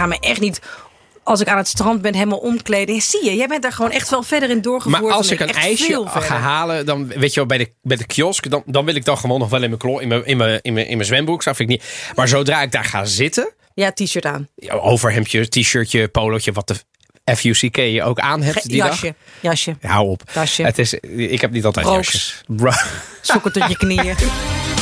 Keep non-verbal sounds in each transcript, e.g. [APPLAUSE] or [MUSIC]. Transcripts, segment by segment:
Ga me echt niet als ik aan het strand ben helemaal omkleden. Zie je, jij bent daar gewoon echt wel verder in doorgevoerd. Maar als ik een ijsje ga halen, dan weet je wel, bij de, bij de kiosk, dan, dan wil ik dan gewoon nog wel in mijn, klo, in mijn, in mijn, in mijn, in mijn zwembroek. Dat vind ik niet. Maar zodra ik daar ga zitten, Ja, t-shirt aan. overhemdje, t-shirtje, polootje, wat de FUCK je ook aan hebt die jasje, dag. jasje. Ja, Hou op. Tasje. Het is, ik heb niet altijd jasjes. Bro. Sokken tot je knieën. [LAUGHS]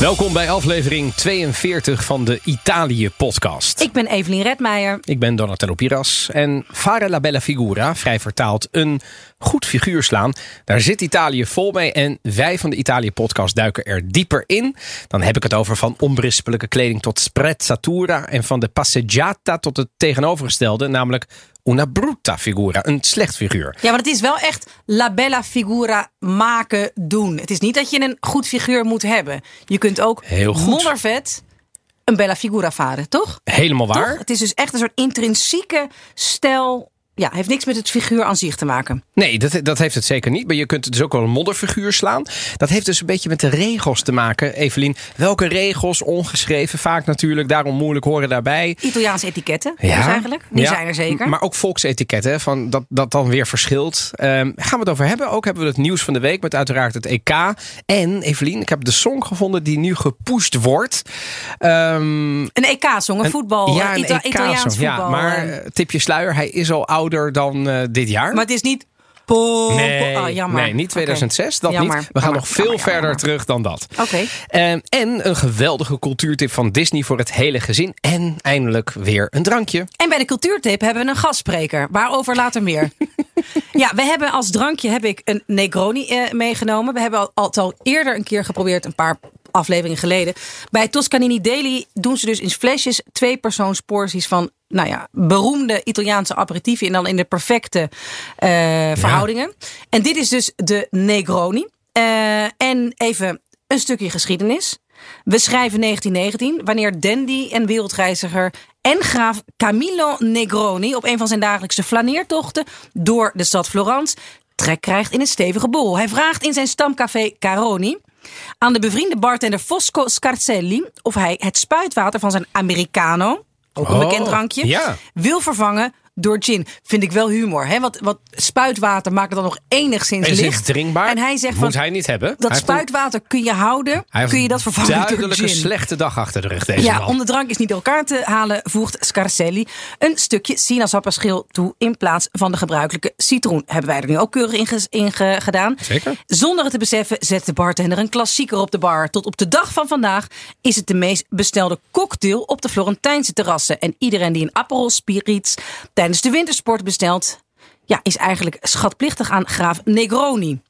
Welkom bij aflevering 42 van de Italië-podcast. Ik ben Evelien Redmeijer. Ik ben Donatello Piras. En Fare la bella figura, vrij vertaald een goed figuur slaan. Daar zit Italië vol mee. En wij van de Italië-podcast duiken er dieper in. Dan heb ik het over van onberispelijke kleding tot sprezzatura. En van de passeggiata tot het tegenovergestelde, namelijk una brutta figura. Een slecht figuur. Ja, maar het is wel echt la bella figura maken, doen. Het is niet dat je een goed figuur moet hebben. Je kunt ook Heel goed. moddervet een bella figura varen, toch? Helemaal waar. Toch? Het is dus echt een soort intrinsieke stijl. Ja, heeft niks met het figuur aan zich te maken. Nee, dat, dat heeft het zeker niet. Maar je kunt dus ook wel een modderfiguur slaan. Dat heeft dus een beetje met de regels te maken, Evelien. Welke regels, ongeschreven, vaak natuurlijk, daarom moeilijk horen daarbij. Italiaanse etiketten, dus eigenlijk. Die Ja, zijn er zeker. Maar ook volksetiketten, van dat, dat dan weer verschilt. Ehm, gaan we het over hebben. Ook hebben we het nieuws van de week met uiteraard het EK. En Evelien, ik heb de song gevonden die nu gepusht wordt. Ehm, Een EK-song, een voetbal, ja, een Ita- EK-song. Italiaans voetbal. Ja, maar eh. eh, tipje sluier, hij is al ouder dan eh, dit jaar. Maar het is niet... Nee, oh, jammer. nee, niet 2006. Dat Jammer, niet. We gaan jammer, nog veel jammer, verder terug dan dat. Oké. Ehm, en een geweldige cultuurtip van Disney voor het hele gezin. En eindelijk weer een drankje. En bij de cultuurtip hebben we een gastspreker. Waarover later meer. [LAUGHS] ja, we hebben als drankje heb ik een Negroni eh, meegenomen. We hebben al, al, al eerder een keer geprobeerd, een paar afleveringen geleden. Bij Toscanini Daily doen ze dus in flesjes twee persoonsporties van nou ja, beroemde Italiaanse aperitieven. En dan in de perfecte eh, verhoudingen. En dit is dus de Negroni. Eh, en even een stukje geschiedenis. We schrijven 1919, wanneer dandy en wereldreiziger en graaf Camillo Negroni op een van zijn dagelijkse flaneertochten door de stad Florence trek krijgt in een stevige bol. Hij vraagt in zijn stamcafé Caroni aan de bevriende bartender Fosco Scarcelli of hij het spuitwater van zijn Americano, ook een Oh, bekend drankje, ja. wil vervangen door gin. Vind ik wel humor. Hè? Want, wat spuitwater maakt het dan nog enigszins licht. drinkbaar? En hij zegt Moet van, hij niet hebben. dat Hij heeft een- spuitwater kun je houden. Kun je dat vervangen door duidelijk een gin. slechte dag achter de rug, deze Ja, man. om de drank is niet door elkaar te halen, voegt Scarcelli een stukje sinaasappelschil toe in plaats van de gebruikelijke citroen. Hebben wij er nu ook keurig in, ges- in ge- gedaan. Zeker. Zonder het te beseffen zet de bartender een klassieker op de bar. Tot op de dag van vandaag is het de meest bestelde cocktail op de Florentijnse terrassen. En iedereen die een Aperol Spirits tijdens de wintersport bestelt, ja, is eigenlijk schatplichtig aan graaf Negroni.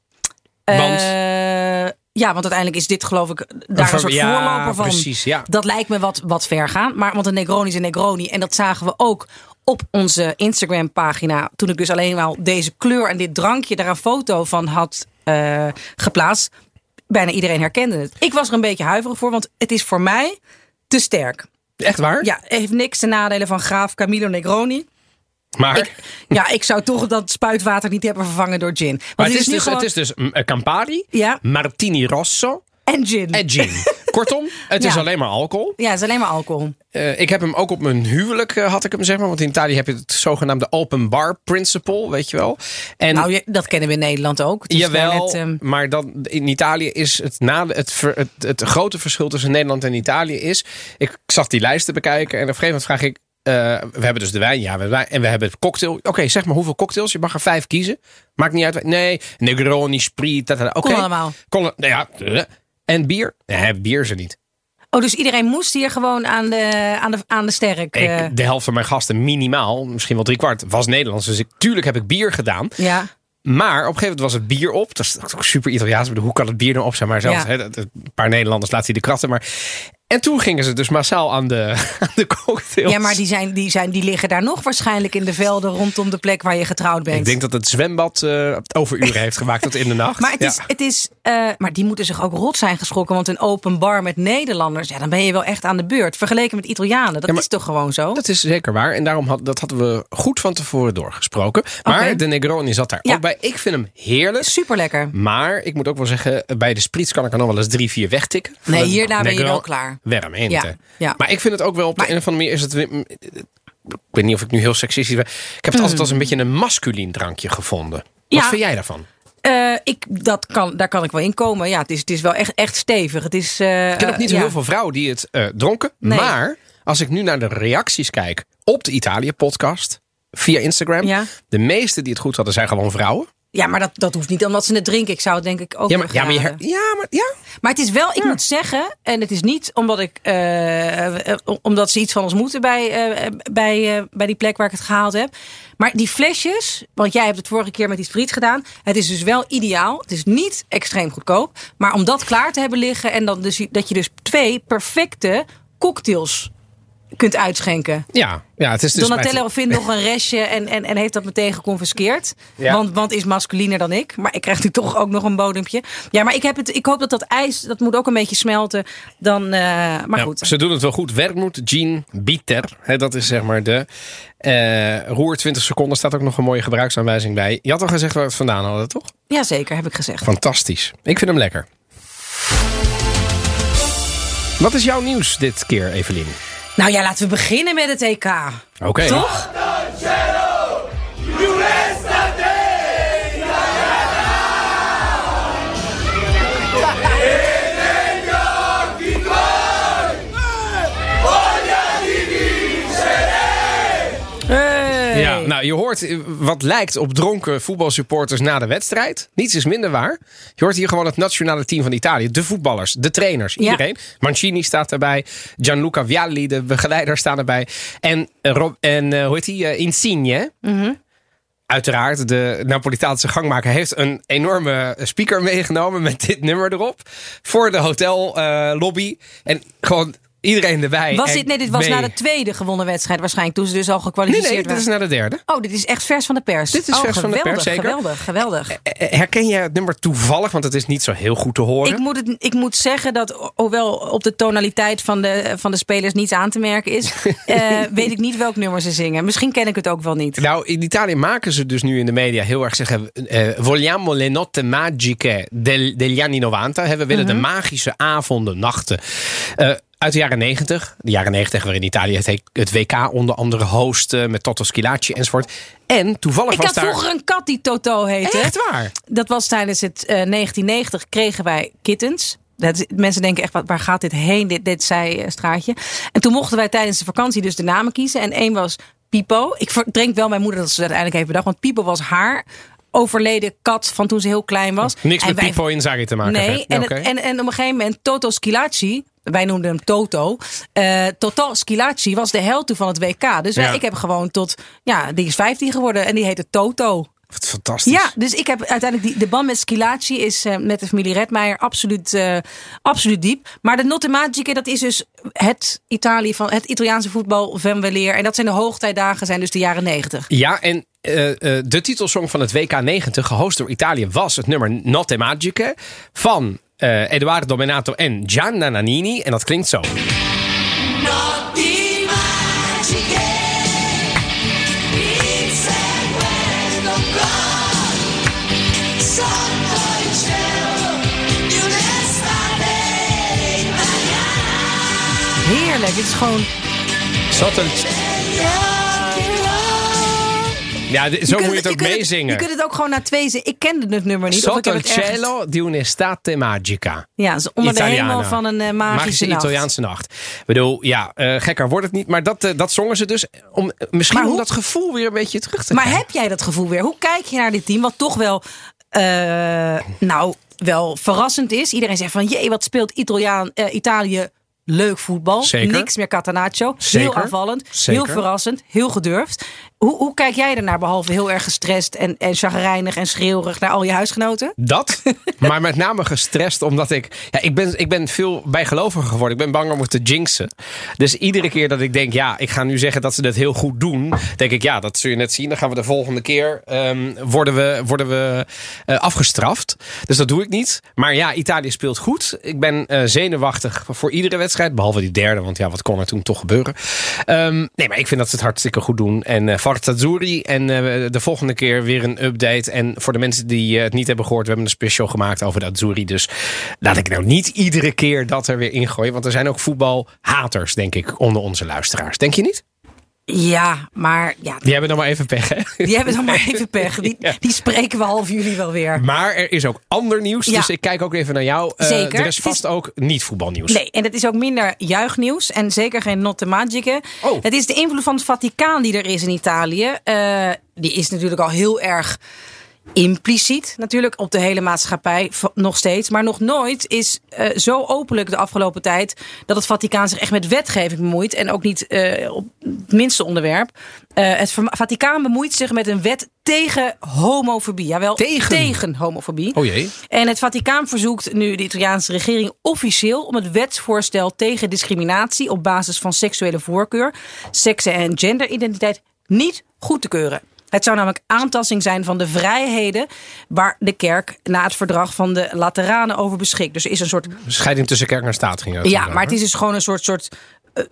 Want? Eh, ja, want uiteindelijk is dit geloof ik daar ver- een soort ja, voorloper van. precies, ja. Dat lijkt me wat, wat ver gaan. Maar want een Negroni is een Negroni. En dat zagen we ook op onze Instagram pagina. Toen ik dus alleen maar deze kleur en dit drankje daar een foto van had eh, geplaatst. Bijna iedereen herkende het. Ik was er een beetje huiverig voor. Want het is voor mij te sterk. Echt waar? Ja, heeft niks te nadelen van graaf Camilo Negroni. Maar, Ik, ja, ik zou toch dat spuitwater niet hebben vervangen door gin. Want maar het, is dus, gewoon- het is dus Campari, Ja. Martini Rosso En gin. en gin. [LAUGHS] Kortom, het is alleen maar alcohol. Ja, het is alleen maar alcohol. Eh, ik heb hem ook op mijn huwelijk, eh, had ik hem zeg maar. Want in Italië heb je het zogenaamde open bar principle, weet je wel. En Nou, je- dat kennen we in Nederland ook. Het Jawel, net, ehm, maar dan, in Italië is het, na, het, ver- het, het grote verschil tussen Nederland en Italië is... Ik zag die lijst te bekijken en op een gegeven moment vraag ik... eh, we hebben dus de wijn, ja, we hebben wijn, en we hebben het cocktail. Oké, zeg maar hoeveel cocktails? Je mag er vijf kiezen. Maakt niet uit. Nee, Negroni, Sprit. Oké. Kon allemaal. Kon, nou ja, eh. en bier? Nee, bier er niet. Oh, dus iedereen moest hier gewoon aan de, aan de, aan de sterk. Ik, eh, de helft van mijn gasten minimaal, misschien wel drie kwart, was Nederlands. Dus ik, tuurlijk heb ik bier gedaan. ja. maar op een gegeven moment was het bier op. Dat is ook super Italiaans. Bedoel, hoe kan het bier nou op zijn? Maar zelfs Ja. een paar Nederlanders laten die de krachten. Maar... En toen gingen ze dus massaal aan de, [LAUGHS] aan de cocktails. Ja, maar die, zijn, die, zijn, die liggen daar nog waarschijnlijk in de velden rondom de plek waar je getrouwd bent. Ik denk dat het zwembad eh overuren heeft gemaakt tot in de nacht. Maar, het is, het is, eh, maar die moeten zich ook rot zijn geschrokken. Want een open bar met Nederlanders, ja, dan ben je wel echt aan de beurt. Vergeleken met Italianen, dat Ja, is toch gewoon zo? Dat is zeker waar. En daarom had, dat hadden we goed van tevoren doorgesproken. Maar de Negroni zat daar Ja. ook bij. Ik vind hem heerlijk. Super lekker. Maar ik moet ook wel zeggen, bij de Spritz kan ik er nog wel eens drie, vier wegtikken. Nee, hierna ben je wel klaar. Ja, ja. Maar ik vind het ook wel op de Maar- een of andere manier is het... Ik weet niet of ik nu heel seksistisch ben. Ik heb het altijd als een beetje een masculien drankje gevonden. Wat Hmm. Ja. vind jij daarvan? Eh, ik, dat kan, daar kan ik wel in komen. Ja, het is, het is wel echt, echt stevig. Het is, eh, Ik ken ook niet zo heel veel vrouwen die het eh, dronken. Nee. Maar als ik nu naar de reacties kijk op de Italië-podcast via Instagram. Ja. De meeste die het goed hadden zijn gewoon vrouwen. Ja, maar dat, dat hoeft niet omdat ze het drinken. Ik zou het denk ik ook Ja, maar, ja, maar, je, ja, maar ja. Maar het is wel, ik moet zeggen, en het is niet omdat ik eh, eh, omdat ze iets van ons moeten bij, eh, bij, bij die plek waar ik het gehaald heb. Maar die flesjes, want jij hebt het vorige keer met die friet gedaan. Het is dus wel ideaal. Het is niet extreem goedkoop. Maar om dat klaar te hebben liggen en dan dus, dat je dus twee perfecte cocktails kunt uitschenken. Ja, ja, het is dus Donatello vindt nog een restje en, en, en heeft dat meteen geconfiskeerd. Ja. Want, want is masculiner dan ik. Maar ik krijg nu toch ook nog een bodempje. Ja, maar ik, heb het, ik hoop dat dat ijs, dat moet ook een beetje smelten. Dan, eh, maar Ja, goed. Ze doen het wel goed. Werkmoed, Jean Bitter. Hè, dat is zeg maar de eh, roer 20 seconden. Staat ook nog een mooie gebruiksaanwijzing bij. Je had al gezegd waar we het vandaan hadden, toch? Jazeker, heb ik gezegd. Fantastisch. Ik vind hem lekker. Wat is jouw nieuws dit keer, Evelien? Nou ja, laten we beginnen met het EK. Oké. Toch? Nou, je hoort eh, wat lijkt op dronken voetbalsupporters na de wedstrijd. Niets is minder waar. Je hoort hier gewoon het nationale team van Italië. De voetballers, de trainers, Ja. iedereen. Mancini staat erbij. Gianluca Vialli, de begeleider, staan erbij. En, eh, Rob, en eh, hoe heet die? Insigne. Uiteraard, de Napolitaanse gangmaker heeft een enorme speaker meegenomen met dit nummer erop. Voor de hotellobby. en gewoon iedereen erbij. Was dit, nee, dit was mee. na de tweede gewonnen wedstrijd waarschijnlijk. Toen ze dus al Nee, gekwalificeerd nee, dit is waren. naar de derde. Oh, dit is echt vers van de pers. Dit is oh, vers van de geweldig, pers, zeker. Geweldig, geweldig. Eh, Herken je het nummer toevallig? Want het is niet zo heel goed te horen. Ik moet, het, ik moet zeggen dat, ho- hoewel op de tonaliteit van de, van de spelers niets aan te merken is, [LAUGHS] eh, weet ik niet welk nummer ze zingen. Misschien ken ik het ook wel niet. Nou, in Italië maken ze dus nu in de media heel erg zeggen... eh, vogliamo le notte magiche del, degli anni 90. Hè, We willen Mhm. de magische avonden, nachten. eh, uit de jaren 90. De jaren 90 waarin Italië het, WK onder andere hosten... met Toto Schillaci enzovoort. En toevallig Ik was had daar... vroeger een kat die Toto heette. Echt waar? Dat was tijdens het eh, 1990 kregen wij kittens. Dat mensen denken echt, wat- waar gaat dit heen, dit, dit zijstraatje. En toen mochten wij tijdens de vakantie dus de namen kiezen. En één was Pipo. Ik denk wel mijn moeder dat ze dat uiteindelijk heeft bedacht. Want Pipo was haar overleden kat van toen ze heel klein was. Niks En met wij- Pipo Inzaghi te maken. Nee, en, het- en, en op een gegeven moment Toto Schilacci, wij noemden hem Toto. eh Toto Schilacci was de held van het WK. Dus Ja. ik heb gewoon tot, ja, die is 15 geworden en die heette Toto. Wat fantastisch. Ja, dus ik heb uiteindelijk die, de band met Schilacci is eh, met de familie Redmeijer absoluut, eh, absoluut diep. Maar de Notte Magiche, dat is dus het Italië van het Italiaanse voetbal van weleer. En dat zijn de hoogtijdagen, zijn dus de jaren 90. Ja, en de titelsong van het WK 90, gehost door Italië, was het nummer Notte Magiche van eh, Edoardo Domenato en Gianna Nannini. En dat klinkt zo. Heerlijk, het is gewoon... Ja, dit- zo moet je het ook meezingen. je kunt het ook gewoon na twee zin. Ik kende het nummer niet. of ik Sotto heb het ergens- cielo di un'estate magica. Ja, dus onder de Italiana. hemel van een eh, magische, Magische nacht. Italiaanse nacht. Ik bedoel, ja, eh, gekker wordt het niet. Maar dat, eh, dat zongen ze dus. Om, misschien Maar om hoe- dat gevoel weer een beetje terug te Maar krijgen. heb jij dat gevoel weer? Hoe kijk je naar dit team? Wat toch wel, nou, wel verrassend is. Iedereen zegt van, jee, wat speelt Italiaan, Italië leuk voetbal. Zeker. Niks meer Catanaccio. Zeker. Heel aanvallend. Zeker. Heel verrassend. Heel gedurfd. Hoe, hoe kijk jij ernaar, behalve heel erg gestrest en, en chagrijnig en schreeuwerig naar al je huisgenoten? Dat, [LAUGHS] maar met name gestrest omdat ik... Ja, ik, ben, ik ben veel bijgeloviger geworden. Ik ben bang om het te jinxen. Dus iedere keer dat ik denk, ja, ik ga nu zeggen dat ze het heel goed doen... denk ik, ja, dat zul je net zien. Dan gaan we de volgende keer, ehm, worden we, worden we eh, afgestraft. Dus dat doe ik niet. Maar ja, Italië speelt goed. Ik ben eh, zenuwachtig voor iedere wedstrijd. Behalve die derde, want ja, wat kon er toen toch gebeuren? Ehm, nee, maar ik vind dat ze het hartstikke goed doen. En eh Forza Azzurri. En eh, de volgende keer weer een update. En voor de mensen die eh, het niet hebben gehoord, we hebben een special gemaakt over de Azzurri. Dus laat ik nou niet iedere keer dat er weer ingooien. Want er zijn ook voetbalhaters, denk ik, onder onze luisteraars. Denk je niet? Ja, maar ja, Die hebben dan maar even pech, hè? die hebben dan maar even pech. [LAUGHS] Die, Ja. die spreken we half juli wel weer. Maar er is ook ander nieuws. Ja. Dus ik kijk ook even naar jou. Eh, Zeker. Er is vast ook niet voetbalnieuws. Nee, en het is ook minder juichnieuws en zeker geen notte magiche. Oh. Het is de invloed van het Vaticaan die er is in Italië. Eh, die is natuurlijk al heel erg impliciet natuurlijk op de hele maatschappij nog steeds. Maar nog nooit is eh, zo openlijk de afgelopen tijd dat het Vaticaan zich echt met wetgeving bemoeit. En ook niet eh, op het minste onderwerp. Eh, het Vaticaan bemoeit zich met een wet tegen homofobie. Jawel, Tegen? tegen homofobie. Oh jee. En het Vaticaan verzoekt nu de Italiaanse regering officieel om het wetsvoorstel tegen discriminatie op basis van seksuele voorkeur, seksen en genderidentiteit niet goed te keuren. Het zou namelijk aantasting zijn van de vrijheden waar de kerk na het verdrag van de Lateranen over beschikt. Dus er is een soort Scheiding tussen kerk en staat ging ja, maar het is dus gewoon een soort, soort eh,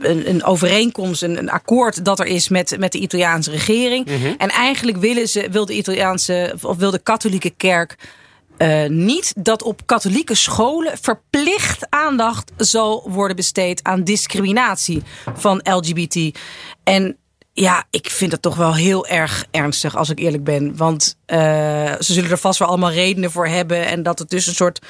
een, een overeenkomst, een, een akkoord dat er is met, met de Italiaanse regering. En eigenlijk willen ze, wil de Italiaanse of wil de katholieke kerk eh, niet dat op katholieke scholen verplicht aandacht zal worden besteed aan discriminatie van LGBT. En ja, ik vind het toch wel heel erg ernstig, als ik eerlijk ben. Want eh, ze zullen er vast wel allemaal redenen voor hebben. En dat het dus een soort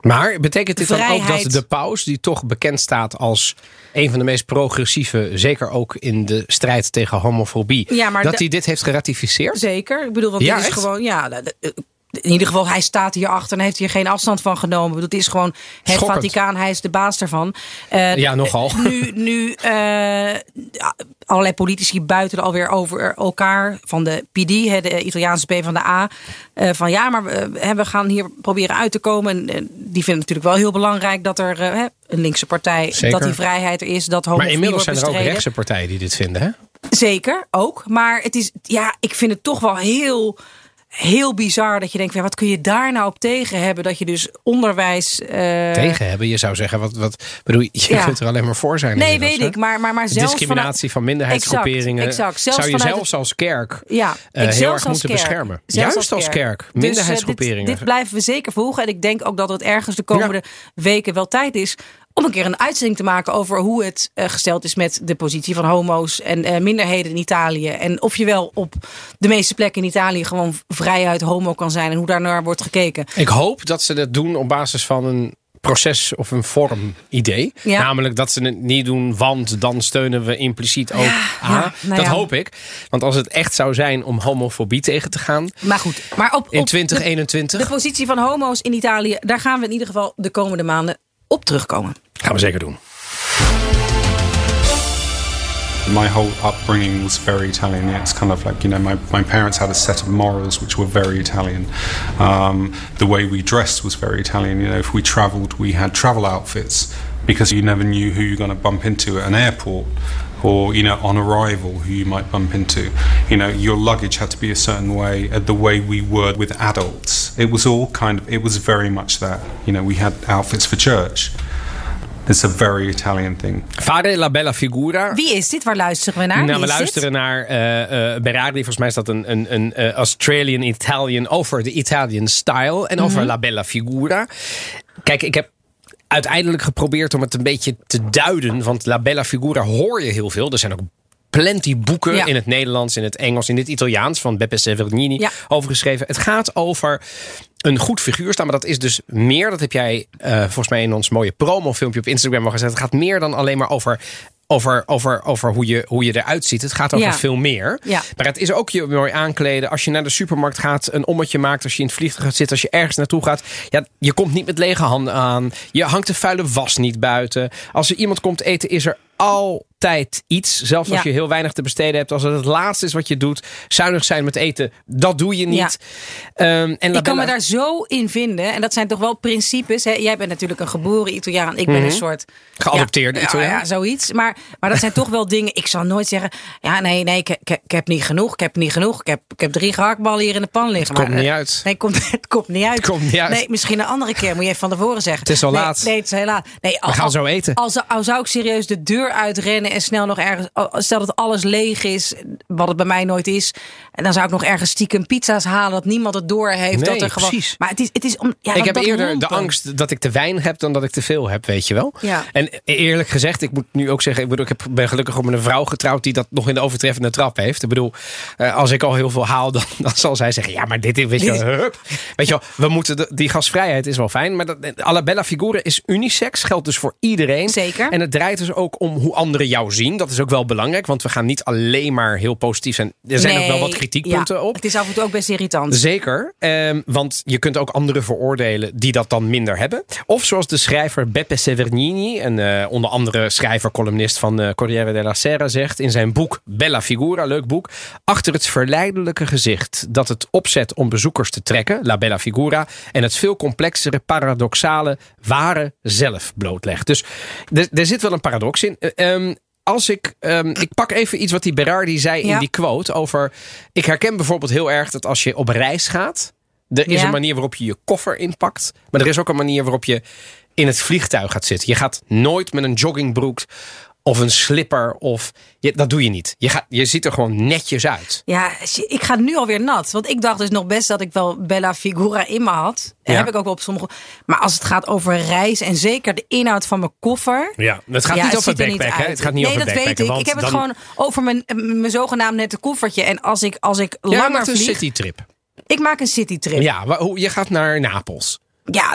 Maar betekent dit dan ook dat de paus, die toch bekend staat als een van de meest progressieve, zeker ook in de strijd tegen homofobie, Ja, dat hij dit heeft geratificeerd? Zeker. Ik bedoel, want Ja, dit is echt? gewoon, ja, in ieder geval, hij staat hierachter en heeft hier geen afstand van genomen. Bedoel, Het is gewoon het Schokkend. Vaticaan, hij is de baas daarvan. Eh, Ja, nogal. Nu, nu eh, allerlei politici buiten alweer over elkaar. Van de PD, de Italiaanse P van de A. eh, van ja, maar we, gaan hier proberen uit te komen. En, die vinden natuurlijk wel heel belangrijk dat er een linkse partij, Zeker. dat die vrijheid er is, dat Maar inmiddels zijn er ook rechtse partijen die dit vinden, hè? Zeker, ook. Maar het is, ja, ik vind het toch wel heel, heel bizar dat je denkt, ja, wat kun je daar nou op tegen hebben? Dat je dus onderwijs. eh, Tegen hebben, je zou zeggen, wat, wat bedoel je? Je Ja. kunt er alleen maar voor zijn. Nee, weet hè? ik. Maar, maar, maar zelfs Discriminatie van minderheidsgroeperingen Exact, exact. Zelfs zou je zelfs als kerk Ja, ik heel erg moeten kerk. beschermen. Zelfs Juist als kerk. Dus, eh, Minderheidsgroeperingen. dit, dit blijven we zeker volgen. En ik denk ook dat het ergens de komende weken wel tijd is om een keer een uitzending te maken over hoe het eh, gesteld is met de positie van homo's en eh, minderheden in Italië. En of je wel op de meeste plekken in Italië gewoon vrijuit homo kan zijn en hoe daar naar wordt gekeken. Ik hoop dat ze dat doen op basis van een proces of een vorm idee. Ja. Namelijk dat ze het niet doen, want dan steunen we impliciet ook Ja, nou dat hoop ik. Want als het echt zou zijn om homofobie tegen te gaan Maar goed, maar op, in op de- 2021, de positie van homo's in Italië, daar gaan we in ieder geval de komende maanden op terugkomen. Gaan we zeker doen. My whole upbringing was very Italian. It's kind of like, you know, my, my parents had a set of morals which were very Italian. Um, the way we dressed was very Italian. You know, if we traveled, we had travel outfits because you never knew who you're going to bump into at an airport or, you know, on arrival, who you might bump into. You know, your luggage had to be a certain way, uh, the way we were with adults. It was all kind of, it was very much that. You know, we had outfits for church. It's a very Italian thing. Fare la bella figura. Wie is dit? Waar luisteren we naar? Nou, we is luisteren naar eh eh Berardi. Volgens mij is dat een, een, een eh, Australian Italian over de Italian style. En Mhm. over La Bella Figura. Kijk, ik heb uiteindelijk geprobeerd om het een beetje te duiden. Want La Bella Figura hoor je heel veel. Er zijn ook plenty boeken Ja. in het Nederlands, in het Engels, in het Italiaans van Beppe Severgnini Ja. over geschreven. Het gaat over een goed figuur staan, maar dat is dus meer. Dat heb jij eh, volgens mij in ons mooie promofilmpje op Instagram al gezet. Het gaat meer dan alleen maar over. Over, over, over hoe, je, hoe je eruit ziet. Het gaat over Ja. veel meer. Ja. Maar het is ook je mooi aankleden. Als je naar de supermarkt gaat, een ommetje maakt. Als je in het vliegtuig zit, als je ergens naartoe gaat. Ja, je komt niet met lege handen aan. Je hangt de vuile was niet buiten. Als er iemand komt eten, is er altijd iets. Zelfs als Ja. je heel weinig te besteden hebt. Als het het laatste is wat je doet. Zuinig zijn met eten. Dat doe je niet. Ehm, en Ik kan me daar zo in vinden. En dat zijn toch wel principes. Hè? Jij bent natuurlijk een geboren Italiaan. Ik ben een soort... Mhm. Geadopteerde ja, Italiaan. Ja, zoiets. Maar, maar dat zijn toch wel dingen... Ik zal nooit zeggen... Ja, nee, nee, ik, ik, ik heb niet genoeg. Ik heb niet genoeg. Ik heb, ik heb drie gehaktballen hier in de pan liggen. Het komt maar, niet eh, uit. Nee, het komt, [LAUGHS] het komt niet uit. Het komt niet uit. Nee, misschien een andere keer. Moet je even van tevoren zeggen. Het is al nee, laat. Nee, het is heel laat. Nee, We gaan zo eten. Al, zou- al zou ik serieus de deur uitrennen en snel nog ergens... al- Stel dat alles leeg is, wat het bij mij nooit is. En dan zou ik nog ergens stiekem pizza's halen... dat niemand het door heeft. Nee, dat er gewoon, precies. Maar het is, het is om... Ja, ik heb eerder de angst dat ik te weinig heb dan dat ik te veel heb, weet je wel. Ja. En eerlijk gezegd, ik moet nu ook zeggen, ik, bedoel, ik heb, ben gelukkig met een vrouw getrouwd die dat nog in de overtreffende trap heeft. Ik bedoel, eh, als ik al heel veel haal, dan, [LAUGHS] dan zal zij zeggen, ja, maar dit is, weet je hup. Weet je wel, we moeten, de- die gasvrijheid is wel fijn, maar dat, alla bella figura is unisex, geldt dus voor iedereen. Zeker. En het draait dus ook om hoe anderen jou zien. Dat is ook wel belangrijk, want we gaan niet alleen maar heel positief zijn. Er zijn ook wel wat kritiekpunten ja, op. Het is af en toe ook best irritant. Zeker, ehm, want je kunt ook anderen veroordelen die dat dan minder hebben. Of zoals de schrijver Beppe Severnini, een eh, onder andere schrijver-columnist van eh, Corriere della Sera, zegt in zijn boek Bella Figura, leuk boek, achter het verleidelijke gezicht dat het opzet om bezoekers te trekken, La Bella Figura, en het veel complexere, paradoxale, ware zelf blootlegt. Dus er, er zit wel een paradox in. Eh, ehm, als ik, ehm, ik pak even iets wat die Berardi zei in die quote over. Ik herken bijvoorbeeld heel erg dat als je op reis gaat. Er is Ja. een manier waarop je je koffer inpakt. Maar er is ook een manier waarop je in het vliegtuig gaat zitten. Je gaat nooit met een joggingbroek of een slipper. Of, je, dat doe je niet. Je, gaat, je ziet er gewoon netjes uit. Ja, ik ga nu alweer nat. Want ik dacht dus nog best dat ik wel Bella Figura in me had. En Ja. heb ik ook wel op sommige. Maar als het gaat over reis en zeker de inhoud van mijn koffer. Ja, het gaat Ja, niet over ziet er backpacken. hè? Het gaat niet nee, over dat weet ik. Ik heb het gewoon over mijn, mijn zogenaamd nette koffertje. En als ik, als ik Ja, langer maakt een citytrip. Ik maak een citytrip. Ja, hoe- je gaat naar Napels.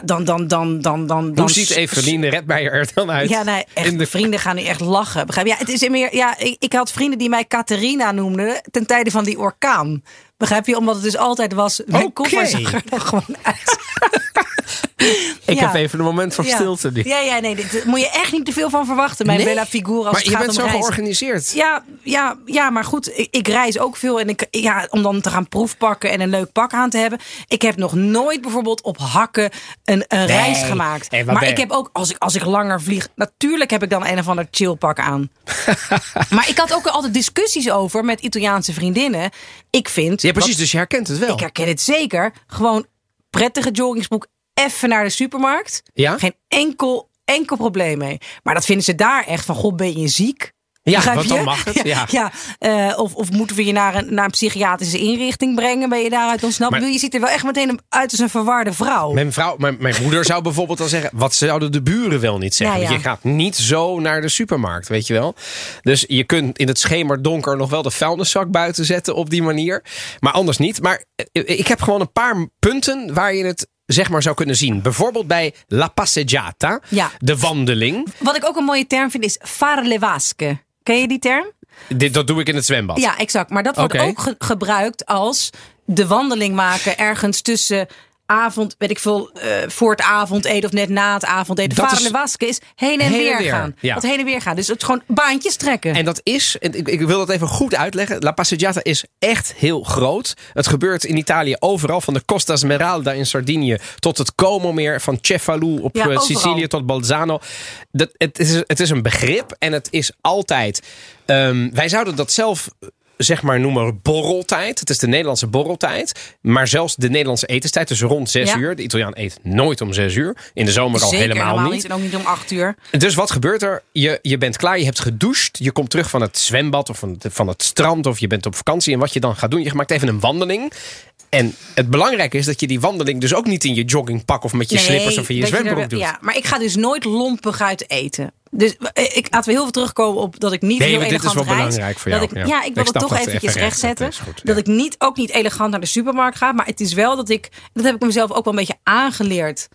Dan, dan, dan, dan, dan. Hoe dan ziet Eveline Redmeijer er dan uit? Ja, nee, echt, de- vrienden gaan nu echt lachen. Begrijp je? Ja, het is meer, ja, ik, ik had vrienden die mij Catharina noemden ten tijde van die orkaan. Begrijp je? Omdat het dus altijd was, mijn Oké. koffer zag er gewoon uit. [LAUGHS] Ik Ja. heb even een moment van Ja. stilte. nu. Ja, ja, nee, dit moet je echt niet te veel van verwachten. Mijn Nee, Bella Figura als Maar het je bent zo reizen. georganiseerd. Ja, ja, ja, maar goed, ik, ik reis ook veel. En ik, ja, om dan te gaan proefpakken en een leuk pak aan te hebben. Ik heb nog nooit bijvoorbeeld op hakken een, een reis gemaakt. Hey, maar ben ik heb ook, als ik, als ik langer vlieg, natuurlijk heb ik dan een of ander chillpak aan. [LAUGHS] maar ik had ook altijd discussies over met Italiaanse vriendinnen. Ik vind. Ja, precies. wat- Dus je herkent het wel. ik herken het zeker. Gewoon prettige joggingsbroek. Even naar de supermarkt. Ja? Geen enkel, enkel probleem mee. Maar dat vinden ze daar echt van. God, ben je ziek? Ja, Begrijp want dan mag het, [LAUGHS] ja. ja, eh, of, of moeten we je naar een, naar een psychiatrische inrichting brengen? Ben je daaruit ontsnapt? Maar- je ziet er wel echt meteen uit als een verwarde vrouw. Mijn, vrouw, mijn, mijn moeder zou bijvoorbeeld al zeggen: wat zouden de buren wel niet zeggen? Ja, ja. Want je gaat niet zo naar de supermarkt, weet je wel. Dus je kunt in het schemerdonker nog wel de vuilniszak buiten zetten op die manier. Maar anders niet. Maar eh, ik heb gewoon een paar punten waar je het zeg maar zou kunnen zien. Bijvoorbeeld bij La Passeggiata, Ja. de wandeling. Wat ik ook een mooie term vind is fare le vasche. Ken je die term? Dit, dat doe ik in het zwembad. Ja, exact. Maar dat wordt ook ge- gebruikt als de wandeling maken ergens tussen avond, weet ik veel, eh, voor het avondeten of net na het avondeten. Dat Varen is- de wasken is heen en Heen en weer, gaan. ja. Dat heen en weer gaan. Dus het gewoon baantjes trekken. En dat is, en ik, ik wil dat even goed uitleggen. La Passeggiata is echt heel groot. Het gebeurt in Italië overal. Van de Costa Smeralda in Sardinië tot het Como-meer. Van Cefalù op Ja, eh. Sicilië tot Bolzano. Dat, het, is, het is een begrip en het is altijd... ehm, wij zouden dat zelf zeg maar noemen borreltijd. Het is de Nederlandse borreltijd. Maar zelfs de Nederlandse etenstijd. Dus rond zes Ja. uur. De Italiaan eet nooit om zes uur. In de zomer al helemaal, niet. En ook niet om acht uur. Dus wat gebeurt er? Je, je bent klaar, je hebt gedoucht. Je komt terug van het zwembad of van het, van het strand. Of je bent op vakantie. En wat je dan gaat doen, je maakt even een wandeling. En het belangrijke is dat je die wandeling dus ook niet in je joggingpak of met je slippers of in je dat zwembroek er- doet. Ja, maar ik ga dus nooit lompig uit eten. Dus eh, ik, laten we heel veel terugkomen op dat ik niet Nee, heel dit is elegant wel reis. belangrijk voor dat jou, Ik, ja. ja. ik Ik wil het toch dat eventjes even recht, rechtzetten. dat dat ik niet, ook niet elegant naar de supermarkt ga. Maar het is wel dat ik, dat heb ik mezelf ook wel een beetje aangeleerd.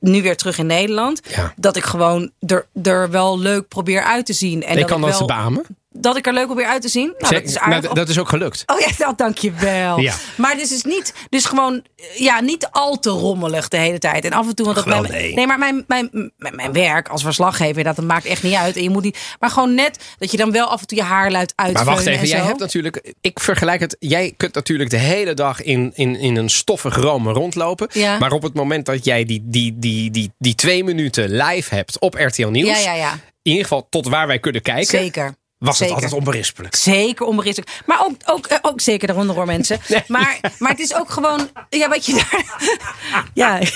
Nu weer terug in Nederland. Ja. Dat ik gewoon er, er wel leuk probeer uit te zien. En ik dat kan ik dat wel, beamen. Dat ik er leuk op weer uit te zien. Nou, dat is Nou, aardig. dat is ook gelukt. Oh ja, nou, dankjewel. Ja. Maar dus is niet, dus gewoon, ja, niet al te rommelig de hele tijd. En af en toe, want dat mijn, nee. nee, maar mijn, mijn, mijn, mijn werk als verslaggever, dat, dat maakt echt niet uit. En je moet niet, maar gewoon net dat je dan wel af en toe je haarluid Maar uitveunen wacht even, en jij hebt natuurlijk. Ik vergelijk het. Jij kunt natuurlijk de hele dag in, in, in een stoffig rome rondlopen. Ja. Maar op het moment dat jij die, die, die, die, die twee minuten live hebt op RTL Nieuws. Ja, ja, ja. In ieder geval tot waar wij kunnen kijken. Zeker. Was Zeker. het altijd onberispelijk. Zeker onberispelijk. Maar ook, ook, eh, ook zeker daaronder hoor mensen. [LAUGHS] Nee. Maar, maar het is ook gewoon. Ja, wat je daar. [LAUGHS] Ja. [LAUGHS]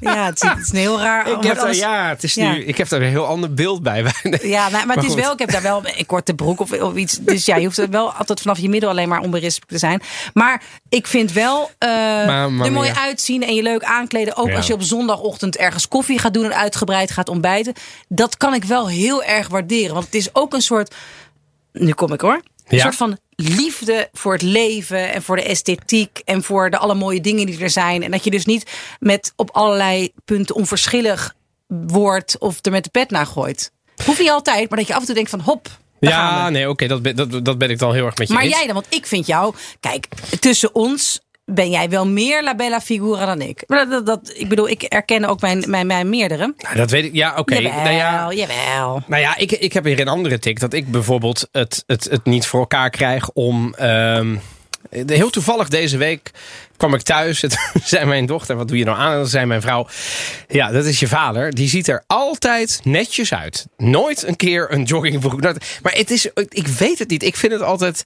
Ja, het is, het is een heel raar. Ik heb, wordt daar, ja, het is Ja. nu, ik heb daar een heel ander beeld bij. Ja, maar, maar het is wel, ik heb daar wel een korte broek of, of iets. Dus ja, je hoeft wel altijd vanaf je middel alleen maar onberispelijk te zijn. Maar ik vind wel Maar- maar er mooi uitzien en je leuk aankleden. Ook Ja. als je op zondagochtend ergens koffie gaat doen en uitgebreid gaat ontbijten. Dat kan ik wel heel erg waarderen. Want het is ook een soort. Nu kom ik hoor. Een Ja. soort van liefde voor het leven en voor de esthetiek en voor de alle mooie dingen die er zijn. En dat je dus niet met op allerlei punten onverschillig wordt of er met de pet naar gooit. Hoeft niet altijd, maar dat je af en toe denkt van hop. Ja, nee, oké, dat, dat, dat ben ik dan heel erg met je Maar eens. jij dan, want ik vind jou, kijk, tussen ons ben jij wel meer la bella figura dan ik. Maar dat, dat, ik bedoel, ik erken ook mijn, mijn, mijn meerdere. Nou, dat weet ik. Ja, oké. Jawel, Nou ja, jawel. Nou ja, ik, ik heb weer een andere tik. Dat ik bijvoorbeeld het, het, het niet voor elkaar krijg om. ehm, heel toevallig deze week kwam ik thuis. [LAUGHS] Het zei mijn dochter: Wat doe je nou aan? En dan zei mijn vrouw: Ja, dat is je vader. Die ziet er altijd netjes uit. Nooit een keer een joggingbroek. Nooit- Maar het is, ik weet het niet. Ik vind het altijd.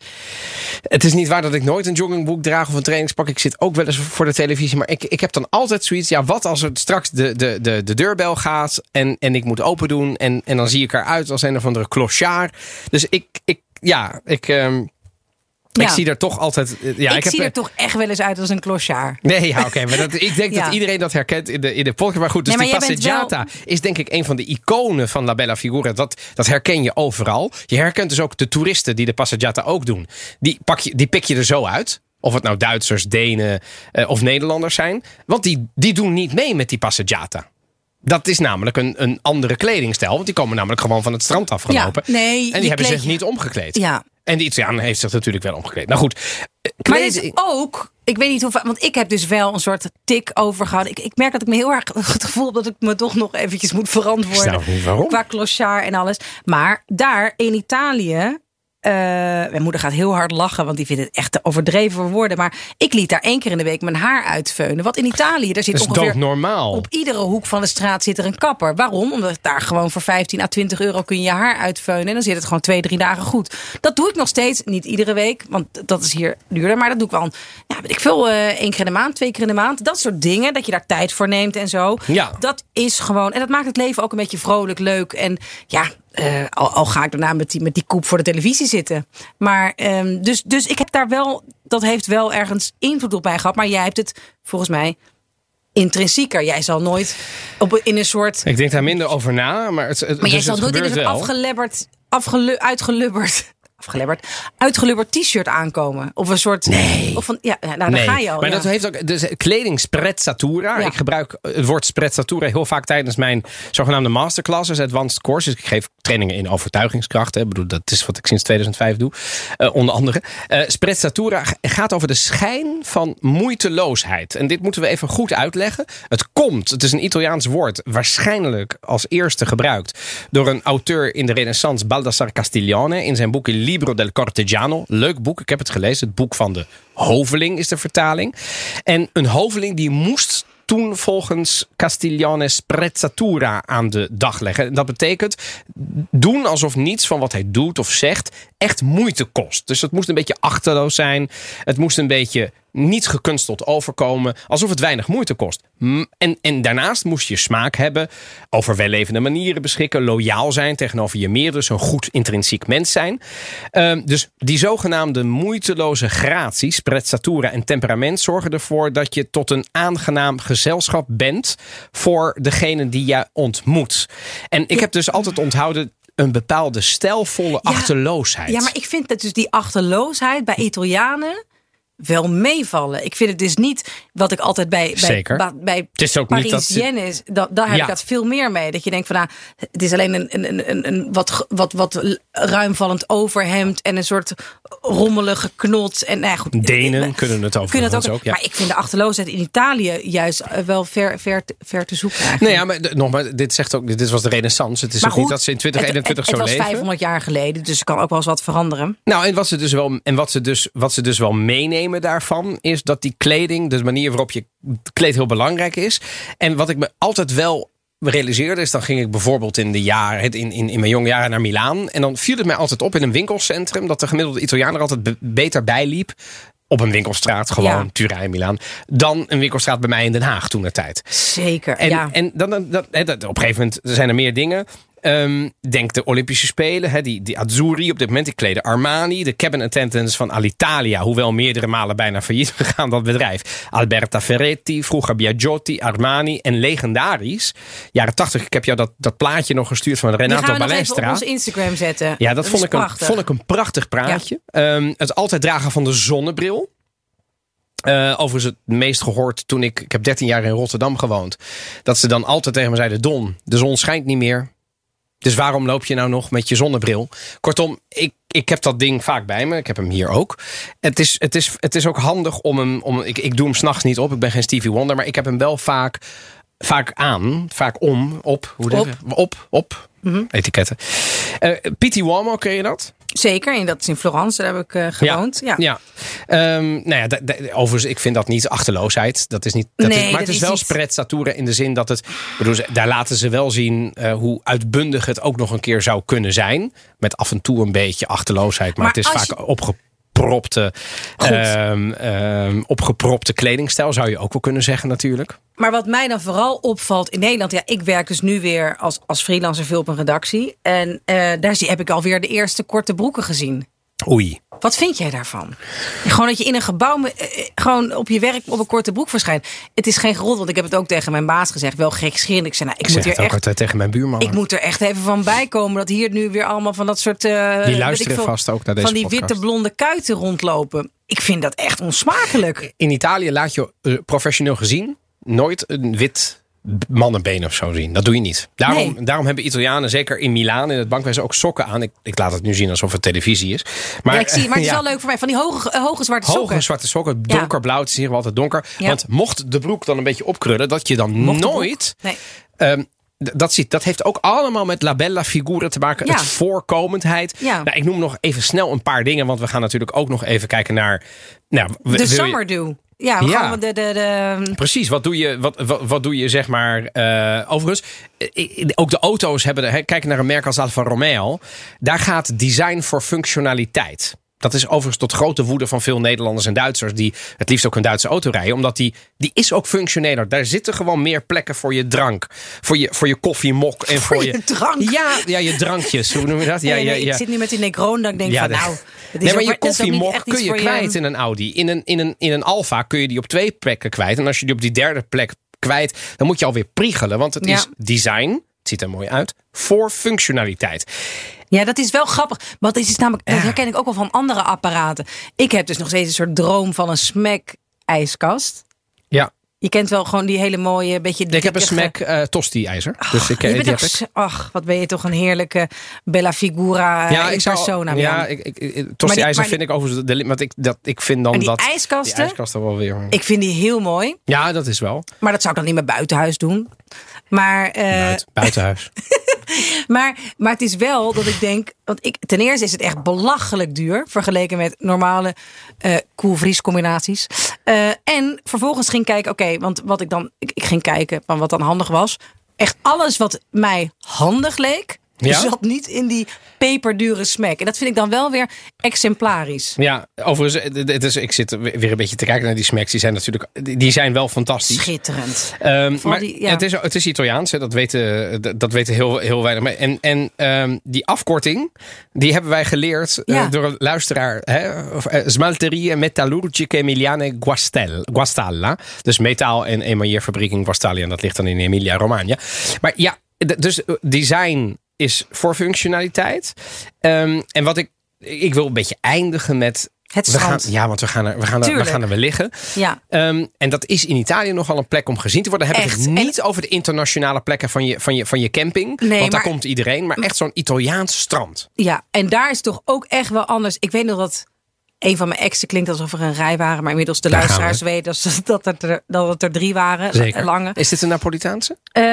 Het is niet waar dat ik nooit een joggingbroek draag of een trainingspak. Ik zit ook wel eens voor de televisie. Maar ik, ik heb dan altijd zoiets. Ja, wat als er straks de, de, de, de deurbel gaat. En, en ik moet open doen. En, en dan zie ik eruit als een of andere clochard. Dus ik, ik ja, ik. Ik zie er toch altijd. eh, Ja, ik, ik, heb, zie er toch echt wel eens uit als een clochard. Nee, ja, oké. maar dat, ik denk [LAUGHS] Ja. dat iedereen dat herkent in de, in de podcast. Maar goed, dus Nee, die maar Passeggiata is denk ik een van de iconen van La Bella Figura. Dat, dat herken je overal. Je herkent dus ook de toeristen die de Passeggiata ook doen. Die, pak je, die pik je er zo uit. Of het nou Duitsers, Denen eh, of Nederlanders zijn. Want die, die doen niet mee met die Passeggiata. Dat is namelijk een, een andere kledingstijl. Want die komen namelijk gewoon van het strand afgelopen. Ja, nee, en die die hebben zich niet omgekleed. Ja. En die Italiaan heeft zich natuurlijk wel omgekleed. Nou goed. eh, Maar kleden- het is ook, ik weet niet hoeveel, want ik heb dus wel een soort tik overgehouden. Ik, ik merk dat ik me heel erg [LAUGHS] het gevoel heb dat ik me toch nog eventjes moet verantwoorden. niet waarom. Qua clochard en alles. Maar daar in Italië. Eh, mijn moeder gaat heel hard lachen, want die vindt het echt te overdreven voor woorden. Maar ik liet daar één keer in de week mijn haar uitveunen. Want in Italië, daar zit ongeveer doodnormaal. op iedere hoek van de straat zit er een kapper. Waarom? Omdat daar gewoon voor 15 à 20 euro kun je je haar uitveunen. En dan zit het gewoon twee, drie dagen goed. Dat doe ik nog steeds. Niet iedere week, want dat is hier duurder. Maar dat doe ik wel, ja, weet ik veel, eh één keer in de maand, twee keer in de maand. Dat soort dingen, dat je daar tijd voor neemt en zo. Ja. Dat is gewoon, en dat maakt het leven ook een beetje vrolijk, leuk. En ja, eh, al, al ga ik daarna met die, met die koep voor de televisie zitten. Maar ehm, dus, dus ik heb daar wel, dat heeft wel ergens invloed op mij gehad. Maar jij hebt het volgens mij intrinsieker. Jij zal nooit op, in een soort. Ik denk daar minder over na, maar het, het, Maar jij dus zal het nooit in een afgelebberd, afgelu, uitgelubberd. Afgelebberd, uitgelubberd t-shirt aankomen. Of een soort. Nee. Of een, ja, nou, daar Nee, ga je al. maar ja. dat heeft ook dus kleding sprezzatura. Ja. Ik gebruik het woord sprezzatura heel vaak tijdens mijn zogenaamde masterclasses, advanced courses. Ik geef trainingen in overtuigingskracht. Hè. Ik bedoel, dat is wat ik sinds 2005 doe, eh, onder andere. Eh sprezzatura gaat over de schijn van moeiteloosheid. En dit moeten we even goed uitleggen. Het komt, het is een Italiaans woord, waarschijnlijk als eerste gebruikt door een auteur in de Renaissance, Baldassare Castiglione, in zijn boek Libro del Cortegiano. Leuk boek, ik heb het gelezen. Het boek van de hoveling is de vertaling. En een hoveling die moest toen volgens Castiglione sprezzatura aan de dag leggen. En dat betekent doen alsof niets van wat hij doet of zegt echt moeite kost. Dus het moest een beetje achterloos zijn. Het moest een beetje niet gekunsteld overkomen. Alsof het weinig moeite kost. En, en daarnaast moest je smaak hebben. Over wellevende manieren beschikken. Loyaal zijn tegenover je meer. Dus een goed intrinsiek mens zijn. Ehm, dus die zogenaamde moeiteloze gratie, sprezzatura en temperament zorgen ervoor dat je tot een aangenaam gezelschap bent voor degene die je ontmoet. En ik heb dus altijd onthouden een bepaalde stijlvolle achterloosheid. Ja, maar ik vind dat dus die achterloosheid bij Italianen. Wel meevallen. Ik vind het dus niet wat ik altijd bij, bij, Zeker. ba- bij Het is ook niet dat. Da, daar heb Ja. ik dat veel meer mee. Dat je denkt van nou, het is alleen een, een, een, een, wat, wat, wat ruimvallend overhemd en een soort rommelige knot. En, nou ja, goed, Denen ik- kunnen het kunnen het ook, ook. ja. Maar ik vind de achterloosheid in Italië juist eh, wel ver, ver, te- ver te zoeken. Nee, eigenlijk. ja, maar nogmaals, dit zegt ook, dit was de renaissance. Het is Maar ook niet goed, dat ze in het- 2021 het, zo het, leven. was 500 jaar geleden, dus er kan ook wel eens wat veranderen. Nou, en wat ze dus wel, en wat ze dus, wat ze dus wel meenemen daarvan, is dat die kleding, de manier waarop je kleedt, heel belangrijk is. En wat ik me altijd wel realiseerde, is dan ging ik bijvoorbeeld in de jaren, in, in, in mijn jonge jaren naar Milaan. En dan viel het mij altijd op in een winkelcentrum dat de gemiddelde Italiaan er altijd be- beter bij liep. Op een winkelstraat, gewoon Ja. Turijn, Milaan. Dan een winkelstraat bij mij in Den Haag toen de tijd. Zeker, En, ja. en dan, dan, op een gegeven moment zijn er meer dingen. Ehm, denk de Olympische Spelen, die, die Azzurri op dit moment, die kleden Armani. De cabin attendants van Alitalia, hoewel meerdere malen bijna failliet [LAUGHS] gegaan dat bedrijf. Alberta Ferretti, vroeger Biagiotti, Armani en legendarisch. Jaren 80, ik heb jou dat, dat plaatje nog gestuurd van Die Renato gaan we nog even op Balestra. onze Instagram zetten. Ja, dat, vond, ik een, prachtig. vond ik een prachtig praatje. Ehm, het altijd dragen van de zonnebril. Eh, overigens het meest gehoord toen ik... Ik heb 13 jaar in Rotterdam gewoond. Dat ze dan altijd tegen me zeiden... Don, de zon schijnt niet meer. Dus waarom loop je nou nog met je zonnebril? Kortom, ik, ik heb dat ding vaak bij me. Ik heb hem hier ook. Het is, het is, het is ook handig om hem... Om, ik, ik doe hem s'nachts niet op. Ik ben geen Stevie Wonder. Maar ik heb hem wel vaak, vaak aan. Vaak om. Op. Hoe Op. op. Op. Op. Etiketten. Eh Pity Uomo, ken je dat? Zeker, en dat is in Florence, daar heb ik eh, gewoond. Ja. ja. Ehm, nou ja, overigens, ik vind dat niet achterloosheid. Dat is niet, dat Nee, is, maar dat het is wel niet. sprezzatura in de zin dat het... bedoel, daar laten ze wel zien eh, hoe uitbundig het ook nog een keer zou kunnen zijn. Met af en toe een beetje achterloosheid. Maar, Maar het is vaak opgepropte, ehm, opgepropte kledingstijl, zou je ook wel kunnen zeggen natuurlijk. Maar wat mij dan vooral opvalt in Nederland, ja, ik werk dus nu weer als, als freelancer veel op een redactie. En eh, daar zie, heb ik alweer de eerste korte broeken gezien. Oei. Wat vind jij daarvan? Gewoon dat je in een gebouw eh, eh, gewoon op je werk op een korte broek verschijnt. Het is geen grond, want ik heb het ook tegen mijn baas gezegd. Wel gekscherend. Ik zei, nou, ik, Ik moet zeg hier het ook echt altijd tegen mijn buurman. ik moet er echt even van bijkomen dat hier nu weer allemaal van dat soort. eh, ik luisteren veel, vast ook naar deze Van die podcast. witte blonde kuiten rondlopen. Ik vind dat echt onsmakelijk. In Italië laat je professioneel gezien nooit een wit mannenbeen of zo zien. Dat doe je niet. Daarom, Nee. daarom hebben Italianen, zeker in Milaan, in het bankwezen, ook sokken aan. Ik, ik laat het nu zien alsof het televisie is. Maar, ja, ik zie, maar het is [LAUGHS] ja, wel leuk voor mij. Van die hoge, eh, hoge zwarte sokken. Hoge zwarte sokken, donkerblauw, het is hier wel altijd donker. Want mocht de broek dan een beetje opkrullen, dat je dan Mocht nooit... Nee. Ehm, dat, ziet, dat heeft ook allemaal met la bella figura te maken. Ja. Het voorkomendheid. Ja. Nou, ik noem nog even snel een paar dingen. Want we gaan natuurlijk ook nog even kijken naar... Nou, De je- summer do. Ja, Ja. de, de, de, Precies, wat doe je, wat, wat, wat doe je zeg maar... eh, overigens, eh, ik- ook de auto's hebben... De, hè, kijk naar een merk als Alfa Romeo. Daar gaat design voor functionaliteit. Dat is overigens tot grote woede van veel Nederlanders en Duitsers... die het liefst ook een Duitse auto rijden. Omdat die, die is ook functioneler. Daar zitten gewoon meer plekken voor je drank. Voor je, voor je koffiemok. En voor, Voor je drank? Ja, ja, je drankjes. Hoe noem je dat? Ja, Nee, ja, nee, ja. Ik zit nu met die Necron dat ik denk van nou... Nee, maar je koffiemok kun je kwijt in een Audi. In een, in, een, in een Alfa kun je die op twee plekken kwijt. En als je die op die derde plek kwijt, dan moet je alweer priegelen. Want het is design, het ziet er mooi uit, voor functionaliteit. Ja, dat is wel grappig. Want is namelijk, dat herken ik ook wel van andere apparaten. Ik heb dus nog steeds een soort droom van een smack ijskast. Ja, Je kent wel gewoon die hele mooie, beetje ik heb een smack eh tosti-ijzer. Dus ik, Je eh, ook heb ik. Ach, wat ben je toch een heerlijke Bella Figura ja, in zou- persona. Ja, ik, ik, ik- tosti-ijzer vind ik overigens... De, want ik, dat, ik vind dan die dat... ijskasten? Die ijskasten wel weer... Ik vind die heel mooi. Ja, dat is wel. Maar dat zou ik dan niet meer buitenhuis doen. Maar, Buiten, buitenhuis. [LAUGHS] maar, maar het is wel dat ik denk. Want ik, ten eerste is het echt belachelijk duur. Vergeleken met normale eh koelvries combinaties. Eh, en vervolgens ging ik kijken. Oké, want wat ik dan. Ik, ik ging kijken van wat dan handig was. Echt alles wat mij handig leek. Ja? [LAUGHS] Zat niet in die peperdure smack. En dat vind ik dan wel weer exemplarisch. Ja, overigens, het is, ik zit weer een beetje te kijken naar die smacks. Die zijn natuurlijk, die zijn wel fantastisch. Schitterend. Ehm, maar die- ja. het, is, het is Italiaans, hè, dat weten, dat- weten heel, heel weinig. En, en ehm, die afkorting, die hebben wij geleerd eh, door een luisteraar. Hè, eh, Smalterie Metallurgiche Emiliane Guastel, Guastalla. Dus metaal- en emailleerfabriek in Guastalla. En dat ligt dan in Emilia-Romagna. Maar ja, dus eh, design is voor functionaliteit. Ehm, en wat ik, ik wil een beetje eindigen met Het We gaan, strand. ja, want we gaan er, we gaan er, we gaan er weer liggen. Ja. Ehm, en dat is in Italië nogal een plek om gezien te worden. Dan heb ik het niet over de internationale plekken van je, van je, van je camping. Nee, want daar komt iedereen. Maar echt zo'n Italiaans strand. Ja, en daar is toch ook echt wel anders. Ik weet nog dat een van mijn exen klinkt alsof er een rij waren. Maar inmiddels de Daar luisteraars weten dat, dat, het er, dat het er drie waren. Zeker. Lange. Is dit een Napolitaanse? Eh,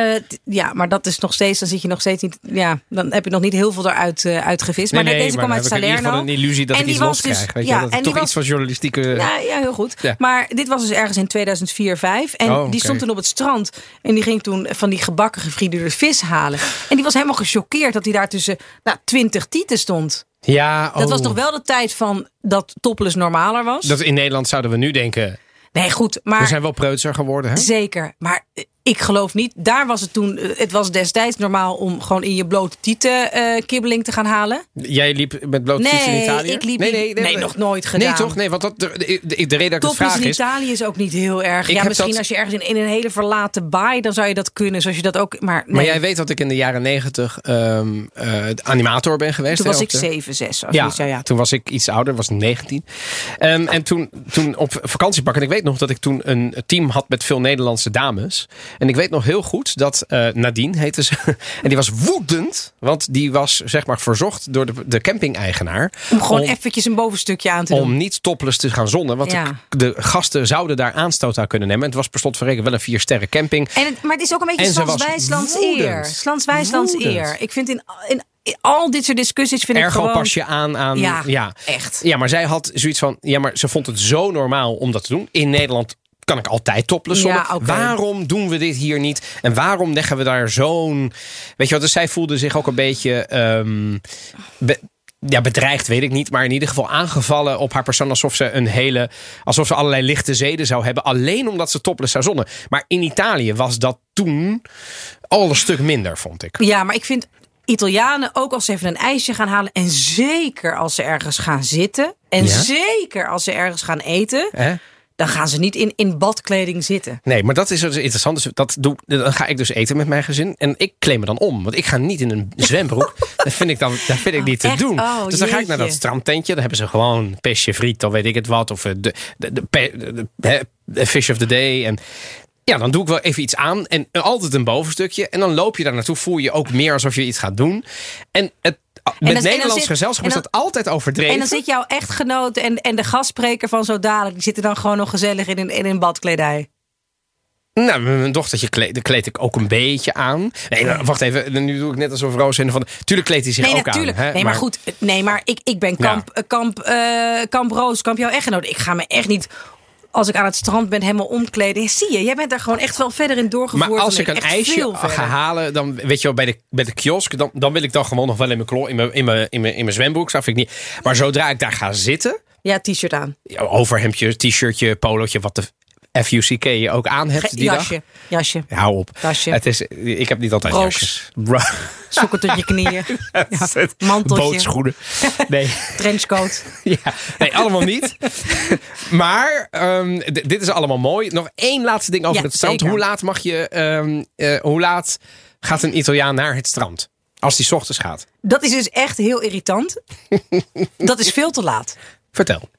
ja, maar dat is nog steeds, dan zit je nog steeds niet. Ja, dan heb je nog niet heel veel eruit eh, uitgevist. maar nee, deze maar kwam dan uit heb ik in ieder Salerno. geval een illusie dat En ik die iets was los dus-. Weet ja? Dat en toch was- iets van journalistieke... Ja, ja, heel goed. Ja. Maar dit was dus ergens in 2004, 5 En Oh, die stond toen op het strand. En die ging toen van die gebakken gefrituurde vis halen. En die was helemaal gechoqueerd dat hij daar tussen nou, 20 tieten stond. Ja, Dat was oh. nog wel de tijd van dat topless normaler was. Dat in Nederland zouden we nu denken... Nee, goed. Maar We zijn wel preutser geworden, hè? Zeker, maar eh, ik geloof niet. Daar was het toen. eh, Het was destijds normaal om gewoon in je blote tieten eh, kibbeling te gaan halen. Jij liep met blote Nee, fiets in Italië? ik liep nee, nog nooit gedaan. Nee, toch? Nee, want dat, de, de, de, de reden dat ik het vraag in is... Italië is ook niet heel erg. Ik ja, misschien dat- als je ergens in, in een hele verlaten baai, dan zou je dat kunnen. Zoals je dat ook. Maar, nee, Maar jij weet dat ik in de jaren negentig ehm, eh, animator ben geweest. toen hè, was ik de- 7, 6. Als Ja, ja, toen was ik iets ouder, was ik 19. Ehm, en toen, toen op vakantiepak. En ik weet nog dat ik toen een team had met veel Nederlandse dames. En ik weet nog heel goed dat eh, Nadine heette ze. [LAUGHS] En die was woedend. Want die was zeg maar verzocht door de, de camping-eigenaar. Om gewoon eventjes een bovenstukje aan te doen. om niet topless te gaan zonnen. Want Ja. de, de gasten zouden daar aanstoot aan kunnen nemen. En het was per slot van rekening wel een vier sterren camping. En het, maar het is ook een beetje Slans-Wijslands woedend. eer. Slans-Wijslands Woedend. eer. Ik vind in, in, al dit soort discussies vind ik Ergo gewoon... pas je aan aan. Ja, ja, echt. Ja, maar zij had zoiets van. Ja, maar ze vond het zo normaal om dat te doen. In Nederland kan ik altijd topless Ja. Waarom doen we dit hier niet? En waarom leggen we daar zo'n. Weet je wat? Dus zij voelde zich ook een beetje. ehm, be- ja, bedreigd weet ik niet, maar in ieder geval aangevallen op haar persoon alsof ze een hele, alsof ze allerlei lichte zeden zou hebben, alleen omdat ze topless zou zonnen. Maar in Italië was dat toen al een stuk minder, vond ik. Ja, maar ik vind Italianen ook als ze even een ijsje gaan halen. En zeker als ze ergens gaan zitten. En Ja? zeker als ze ergens gaan eten. Hè? Dan gaan ze niet in, in badkleding zitten. Nee, maar dat is dus interessant. Dus dat doe, dan ga ik dus eten met mijn gezin. En ik kleed me dan om. Want ik ga niet in een zwembroek. [LAUGHS] dat vind ik, dan, dat vind ik niet te doen. Oh, dus dan ga ik naar dat strandtentje. Dan hebben ze gewoon pesje friet. Dan weet ik het wat. Of eh, de, de, de, de fish of the day. En ja, dan doe ik wel even iets aan. En altijd een bovenstukje. En dan loop je daar naartoe. Voel je ook meer alsof je iets gaat doen. En het, met dan- Nederlands zit- gezelschap is dan- dat altijd overdreven. En dan zit jouw echtgenoot en, en de gastspreker van zo dadelijk. Die zitten dan gewoon nog gezellig in een, in een badkledij. Nou, mijn dochtertje kleed, kleed ik ook een beetje aan. Nee, nou, wacht even. Nu doe ik net alsof Roos in van... Tuurlijk kleedt hij zich Nee, ook natuurlijk. aan. hè, nee, maar, goed. Nee, maar ik, ik ben kamp, eh, kamp, eh, kamp Roos, kamp jouw echtgenoot. Ik ga me echt niet, als ik aan het strand ben, helemaal omkleden. Zie je, jij bent daar gewoon echt wel verder in doorgevoerd. Maar als ik een ijsje ga halen, dan weet je wel, bij de, bij de kiosk, dan, dan wil ik dan gewoon nog wel in mijn, klo, in mijn, in mijn, in mijn, in mijn zwembroek. Dat vind ik niet. Maar zodra ik daar ga zitten, Ja, t-shirt aan. ja, overhemdje, t-shirtje, polootje, wat de FUCK je ook aan hebt die dag. jasje, jasje. Ja, Hou op. Jasje. Het is, ik heb niet altijd Broeks. jasjes. Bro. Sokken tot je knieën. [LAUGHS] Ja, manteltje. Bootschoenen. Nee. [LAUGHS] Trenchcoat. Ja, nee, allemaal niet. [LAUGHS] maar ehm, dit is allemaal mooi. Nog één laatste ding over Ja, het strand. zeker. Hoe laat mag je? ehm, eh, hoe laat gaat een Italiaan naar het strand? Als die ochtends gaat. Dat is dus echt heel irritant. Dat is veel te laat. Vertel.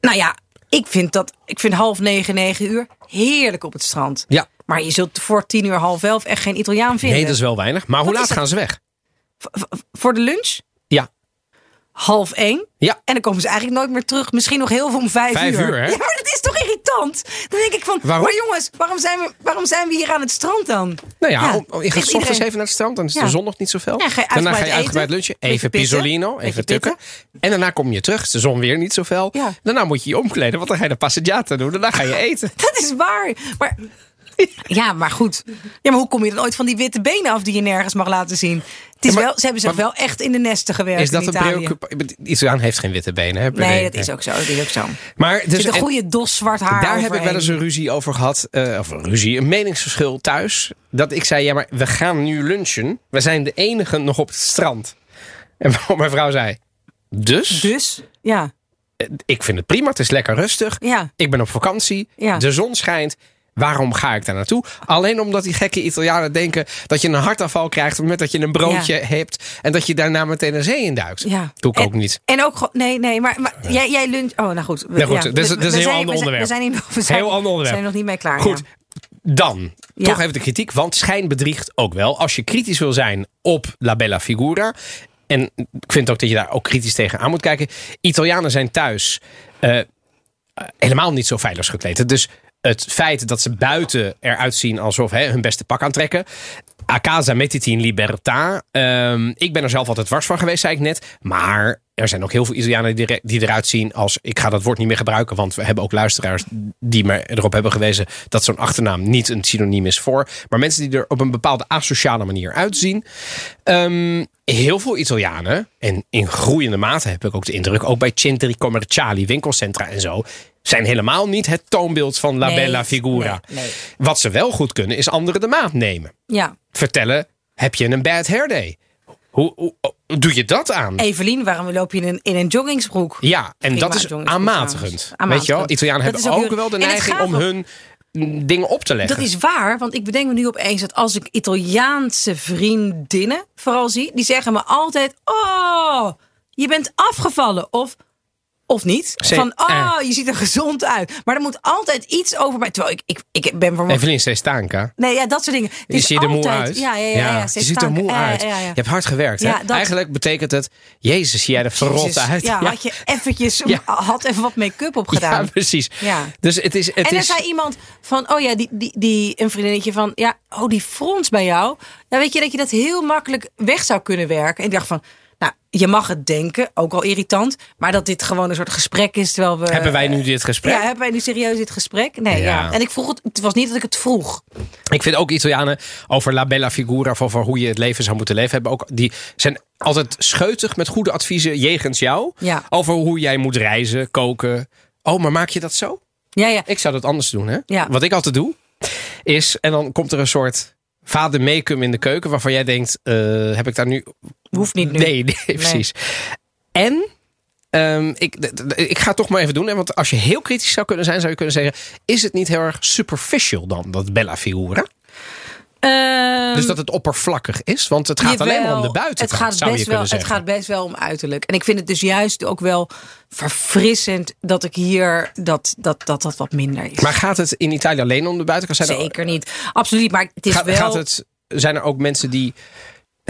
Nou ja, ik vind dat. Ik vind half negen, negen uur heerlijk op het strand. Ja. Maar je zult voor tien uur, half elf echt geen Italiaan vinden. Nee, dat is wel weinig. Maar hoe laat gaan ze weg? V- voor de lunch? Ja. Half één. Ja. En dan komen ze eigenlijk nooit meer terug. Misschien nog heel veel om vijf, Vijf uur, hè? Ja, maar dat is toch irritant? Dan denk ik van, Waarom? maar jongens, waarom zijn, we, waarom zijn we hier aan het strand dan? Nou ja, Ja, om- je gaat echt 's ochtends iedereen- even naar het strand. Dan is Ja. de zon nog niet zoveel. Ja, ga daarna ga je uitgebreid lunchen. Even pitten, pisolino. Even tukken. En daarna kom je terug. Is de zon weer niet zoveel. Ja. Daarna moet je je omkleden. Want dan ga je de passeggiata doen. Daarna ga je [LAUGHS] eten. Dat is waar. Maar, [LAUGHS] ja, maar goed. Ja, maar hoe kom je dan ooit van die witte benen af die je nergens mag laten zien? Het is Ja, maar- wel, ze hebben zich wel echt in de nesten gewerkt Is dat in een Italië. preoccupatie? Italiaan heeft geen witte benen. Hè? Nee, dat is ook zo. Dat is ook zo. Maar dus, een en- goede dos zwart haar Daar heb ik wel eens een ruzie over gehad. eh, of een ruzie, een meningsverschil thuis. Dat ik zei, ja maar we gaan nu lunchen. We zijn de enige nog op het strand. En waarop [LAUGHS] mijn vrouw zei, dus? Dus, ja. Eh, Ik vind het prima, het is lekker rustig. Ja. Ik ben op vakantie, Ja. de zon schijnt. Waarom ga ik daar naartoe? Alleen omdat die gekke Italianen denken dat je een hartaanval krijgt... op het moment dat je een broodje hebt... en dat je daarna meteen de zee induikt. Ja. Doe ik En- ook niet. En ook nee, nee, maar, maar jij, jij lunch. Oh, nou goed. Nou goed, ja, we- we een heel ander onderwerp. We zijn nog, we zijn, Heel ander onderwerp. zijn nog niet mee klaar. Goed, dan Ja. toch even de kritiek. Want schijn bedriegt ook wel. Als je kritisch wil zijn op La Bella Figura... en ik vind ook dat je daar ook kritisch tegen aan moet kijken... Italianen zijn thuis eh, helemaal niet zo veilig gekleed. Dus het feit dat ze buiten eruit zien alsof hè, hun beste pak aantrekken... A casa mettiti in libertà. Ehm, ik ben er zelf altijd wars van geweest, zei ik net. Maar er zijn ook heel veel Italianen die, die eruit zien als... Ik ga dat woord niet meer gebruiken, want we hebben ook luisteraars... die me erop hebben gewezen dat zo'n achternaam niet een synoniem is voor. Maar mensen die er op een bepaalde asociale manier uitzien. Ehm, heel veel Italianen, en in groeiende mate heb ik ook de indruk... ook bij centri commerciali, winkelcentra en zo... zijn helemaal niet het toonbeeld van La Nee, Bella Figura. nee, nee. Wat ze wel goed kunnen, is anderen de maat nemen Ja. vertellen: heb je een bad hair day? Hoe, hoe, hoe doe je dat aan? Evelien, waarom loop je in een, in een joggingsbroek? Ja, en Prima, dat is aanmatigend. Weet je wel. Italianen Dat hebben ook wel de neiging om hun mm, dingen op te leggen. Dat is waar, want ik bedenk me nu opeens dat als ik Italiaanse vriendinnen vooral zie, die zeggen me altijd: Oh, je bent afgevallen. Of, of niet. Van, oh, eh. je ziet er gezond uit. Maar er moet altijd iets over mij. Terwijl ik, ik, ik ben voor Evelien sei stanca. Nee, ja, dat soort dingen. Het Je is ziet er moe altijd- uit. Ja, ja, ja. ja, je ziet er moe uit. Ja. Je hebt hard gewerkt. Ja, hè? dat- Eigenlijk betekent het, Jezus, zie jij er verrot uit. Ja, had je eventjes, Ja. had even wat make-up opgedaan. Ja, precies. Ja. Dus het is... Het en er is zei iemand van, oh ja, die, die, die, een vriendinnetje van, ja, oh die frons bij jou. Ja, weet je dat je dat heel makkelijk weg zou kunnen werken. En ik dacht van, nou, je mag het denken, ook al irritant, maar dat dit gewoon een soort gesprek is terwijl we. Hebben wij nu dit gesprek? Ja, hebben wij nu serieus dit gesprek? Nee, ja. Ja. En ik vroeg het, het was niet dat ik het vroeg. Ik vind ook Italianen over La Bella Figura, of over hoe je het leven zou moeten leven, hebben ook, die zijn altijd scheutig met goede adviezen jegens jou. Ja. Over hoe jij moet reizen, koken. Oh, maar maak je dat zo? Ja, ja. Ik zou dat anders doen, hè? Ja. Wat ik altijd doe, is, en dan komt er een soort vader make in de keuken, waarvan jij denkt, eh, heb ik daar nu... Hoeft niet nu. Nee, [LAUGHS] nee, precies. En... ehm, ik, ik ga het toch maar even doen. Hè, want als je heel kritisch zou kunnen zijn, zou je kunnen zeggen: Is het niet heel erg superficial dan, dat Bella Figura? Ehm, Dus dat het oppervlakkig is? Want het gaat alleen maar om de buitenkant, het gaat zou je best wel, Het gaat best wel om uiterlijk. En ik vind het dus juist ook wel verfrissend dat ik hier dat dat, dat, dat wat minder is. Maar gaat het in Italië alleen om de buitenkant? Zijn er- Zeker niet. Absoluut. Maar het is gaat, wel... gaat het, zijn er ook mensen die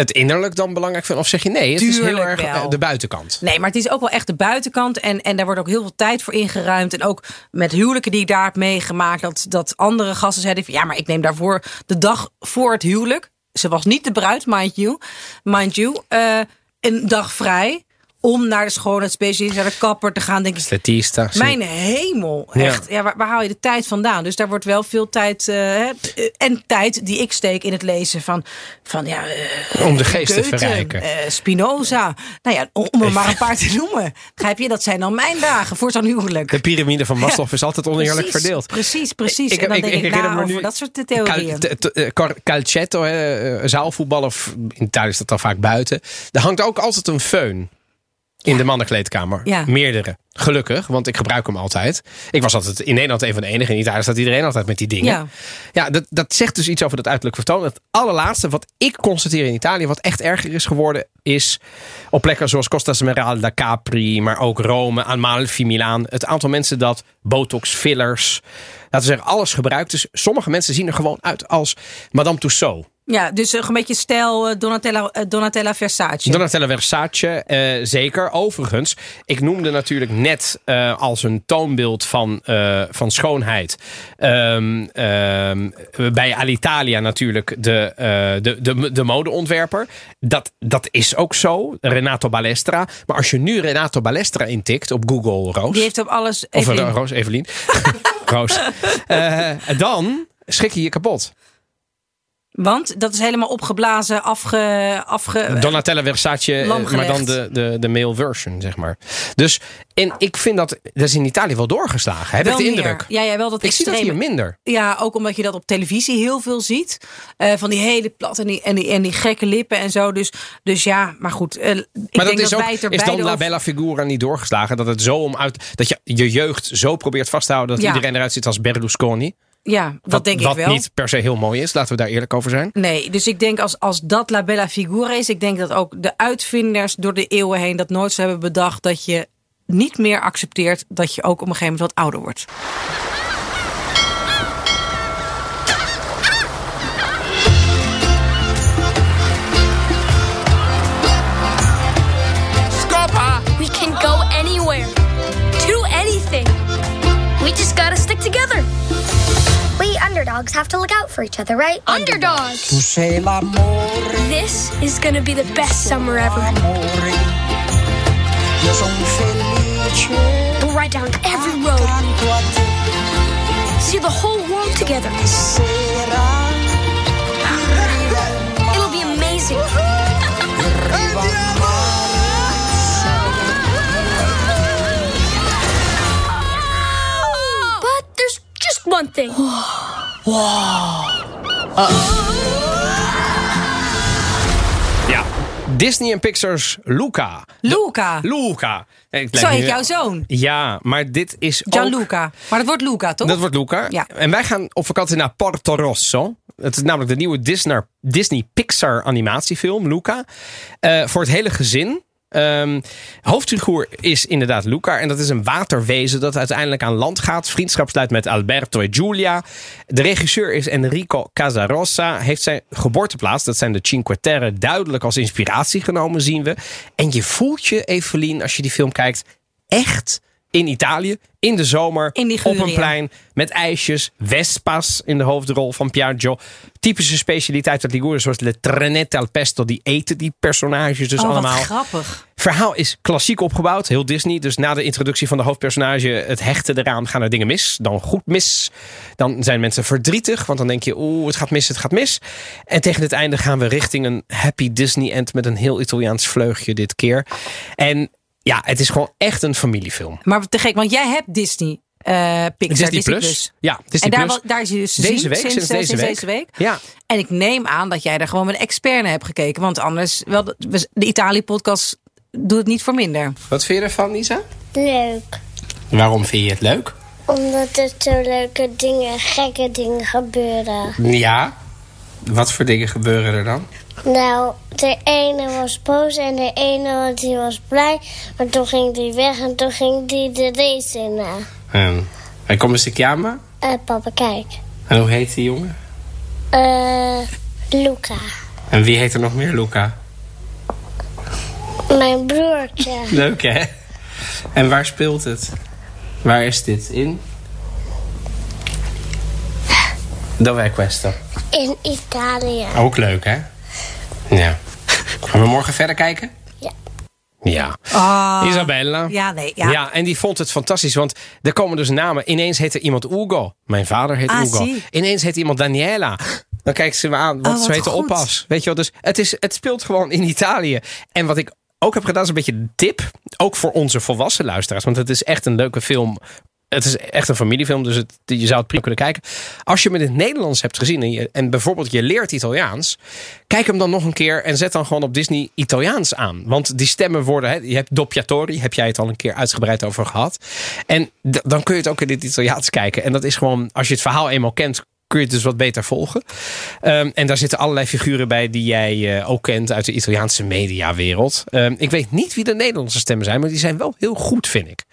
het innerlijk dan belangrijk vinden? Of zeg je nee, het is heel erg wel. eh, de buitenkant? Nee, maar het is ook wel echt de buitenkant. En, en daar wordt ook heel veel tijd voor ingeruimd. En ook met huwelijken die ik daar heb meegemaakt. Dat, dat andere gasten zeiden van ja, maar ik neem daarvoor de dag voor het huwelijk. Ze was niet de bruid, mind you. Mind you. eh, een dag vrij. Om naar de schoonheidsspecialist, naar de kapper te gaan. Denk ik, Statista. Mijn hemel, echt. Ja. waar, waar haal je de tijd vandaan? Dus daar wordt wel veel tijd eh, hè, en tijd die ik steek in het lezen van, van ja, eh, Om de geest te verrijken. eh, Spinoza. Nou ja, om er maar een paar te noemen. Begrijp je? Dat zijn dan mijn dagen voor zo'n huwelijk. De piramide van Maslow Ja. is altijd oneerlijk Precies, verdeeld. Precies, precies. en dan denk ik, herinner na me over nu dat soort theorieën. Cal- eh, Calcetto, eh, zaalvoetbal, of in is dat dan vaak buiten. Er hangt ook altijd een föhn in de mannenkleedkamer. Ja. Meerdere. Gelukkig, want ik gebruik hem altijd. Ik was altijd in Nederland een van de enigen. In Italië staat iedereen altijd met die dingen. Ja. Ja, dat, dat zegt dus iets over dat uiterlijk vertoon. Het allerlaatste wat ik constateer in Italië, wat echt erger is geworden, is op plekken zoals Costa Smeralda, Capri, maar ook Rome, Amalfi, Milaan. Het aantal mensen dat botox, fillers, laten we zeggen, alles gebruikt. Dus sommige mensen zien er gewoon uit als Madame Tussauds. Ja, dus een beetje stijl eh, Donatella, eh, Donatella Versace. Donatella Versace, eh, zeker. Overigens, ik noemde natuurlijk net als een toonbeeld van, van schoonheid. ehm, ehm, bij Alitalia natuurlijk de, de, de, de modeontwerper. Dat, dat is ook zo, Renato Balestra. Maar als je nu Renato Balestra intikt op Google, Roos. Die heeft op alles... of Evelien. eh, Roos, Evelien. [LAUGHS] Roos. Dan schrik je je kapot. Want dat is helemaal opgeblazen, afge... afge Donatella Versace, eh, maar dan de, de, de male version, zeg maar. Dus, en ik vind dat, dat is in Italië wel doorgeslagen. Heb wel ik de meer. indruk. Ja, ja, wel dat Ik zie dat hier minder. Ja, ook omdat je dat op televisie heel veel ziet. Eh, van die hele plat en die, en, die, en die gekke lippen en zo. Dus, dus ja, maar goed. eh, ik Maar denk dat is, dat ook, is dan La Bella Figura niet doorgeslagen? Dat het zo om uit, dat je je jeugd zo probeert vast te houden dat Ja. iedereen eruit ziet als Berlusconi? Ja, dat wat, denk wat ik wel. niet per se heel mooi is, laten we daar eerlijk over zijn. Nee, dus ik denk als, als dat La Bella Figura is, ik denk dat ook de uitvinders door de eeuwen heen dat nooit zo hebben bedacht dat je niet meer accepteert dat je ook op een gegeven moment wat ouder wordt. We underdogs have to look out for each other, right? Underdogs. sei This is gonna be the best summer ever. amore. Io sono felice. We'll ride down every road, Accanto a te see the whole world together. sera. It'll be amazing. [LAUGHS] But there's just one thing. [SIGHS] [SIGHS] [SIGHS] Ja. Disney en Pixar's Luca. Luca. Luca. Zo heet jouw zoon. Ja, maar dit is ook... Gianluca. Maar dat wordt Luca, toch? Dat wordt Luca. Ja. En wij gaan op vakantie naar Porto Rosso. Het is namelijk de nieuwe Disney, Disney Pixar animatiefilm, Luca. Eh, voor het hele gezin. Ehm hoofdfiguur is inderdaad Luca. En dat is een waterwezen dat uiteindelijk aan land gaat. Vriendschap sluit met Alberto en Giulia. De regisseur is Enrico Casarossa. Heeft zijn geboorteplaats, dat zijn de Cinque Terre, duidelijk als inspiratie genomen, zien we. En je voelt je, Evelien, als je die film kijkt, echt in Italië. In de zomer. In op een plein. Met ijsjes. Vespa's in de hoofdrol van Piaggio. Typische specialiteit uit Ligurië. Zoals le trenette al pesto. Die eten die personages dus oh, wat allemaal. grappig. Verhaal is klassiek opgebouwd, heel Disney. Dus na de introductie van de hoofdpersonage, het hechten eraan, gaan er dingen mis. Dan goed mis. Dan zijn mensen verdrietig, want dan denk je, oeh, het gaat mis, het gaat mis. En tegen het einde gaan we richting een happy Disney end met een heel Italiaans vleugje dit keer. En ja, het is gewoon echt een familiefilm. Maar te gek, want jij hebt Disney eh Pixar, Disney Plus. Ja, Disney en daar, Plus. daar is je dus Deze zien week, sinds, sinds eh, deze sinds week. week. Ja. En ik neem aan dat jij daar gewoon met een expert naar hebt gekeken. Want anders, wel, de, we- de Italië-podcast doet het niet voor minder. Wat vind je ervan, Lisa? Leuk. Waarom vind je het leuk? Omdat er zo leuke dingen, gekke dingen gebeuren. Ja. Wat voor dingen gebeuren er dan? Nou, de ene was boos en de ene die was blij. Maar toen ging die weg en toen ging die de race in. na. En, en kom eens een chiama. Eh, papa, kijk. En hoe heet die jongen? Eh, Luca. En wie heet er nog meer, Luca? Mijn broertje. [LAUGHS] Leuk hè? En waar speelt het? Waar is dit in? Dov'è questo? In Italië. Ook leuk hè? Ja. Gaan we morgen verder kijken? Ja. Ja. Ah. Isabella. Ja, nee. Ja. Ja, en die vond het fantastisch, want er komen dus namen. Ineens heet er iemand Ugo. Mijn vader heet Ah, Ugo. zie. Ineens heet iemand Daniela. Dan kijkt ze me aan, want Oh, ze goed. oppas. Weet je wel, dus het, is, het speelt gewoon in Italië. En wat ik ook heb gedaan, is een beetje een tip. Ook voor onze volwassen luisteraars, want het is echt een leuke film. Het is echt een familiefilm, dus het, je zou het prima kunnen kijken. Als je hem in het Nederlands hebt gezien en, en bijvoorbeeld je leert Italiaans, kijk hem dan nog een keer en zet dan gewoon op Disney Italiaans aan. Want die stemmen worden, hè, je hebt heb jij het al een keer uitgebreid over gehad. En dan kun je het ook in het Italiaans kijken. En dat is gewoon, als je het verhaal eenmaal kent, kun je het dus wat beter volgen. Ehm, en daar zitten allerlei figuren bij die jij eh, ook kent uit de Italiaanse mediawereld. Ehm, ik weet niet wie de Nederlandse stemmen zijn, maar die zijn wel heel goed, vind ik.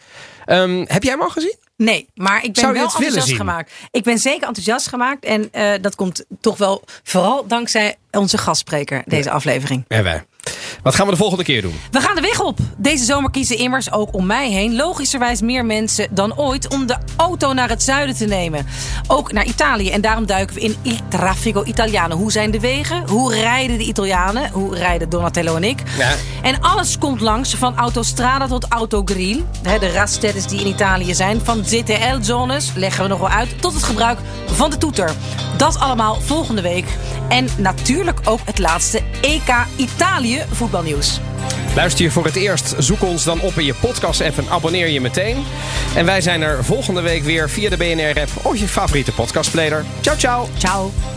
Ehm, heb jij hem al gezien? Nee, maar ik ben Zou wel enthousiast gemaakt. Ik ben zeker enthousiast gemaakt. En eh, dat komt toch wel vooral dankzij onze gastspreker, deze aflevering. Ja, wij. Wat gaan we de volgende keer doen? We gaan de weg op. Deze zomer kiezen immers ook om mij heen logischerwijs meer mensen dan ooit om de auto naar het zuiden te nemen. Ook naar Italië. En daarom duiken we in Il Traffico Italiano. Hoe zijn de wegen? Hoe rijden de Italianen? Hoe rijden Donatello en ik? Ja. En alles komt langs, van autostrada tot autogrill. Hè, De raststedes die in Italië zijn. Van ZTL-zones, leggen we nog wel uit, tot het gebruik van de toeter. Dat allemaal volgende week. En natuurlijk ook het laatste EK Italië voetbalnieuws. Luister je voor het eerst, zoek ons dan op in je podcast-app en abonneer je meteen. En wij zijn er volgende week weer via de BNR-app of je favoriete podcastplayer. Ciao, ciao! Ciao.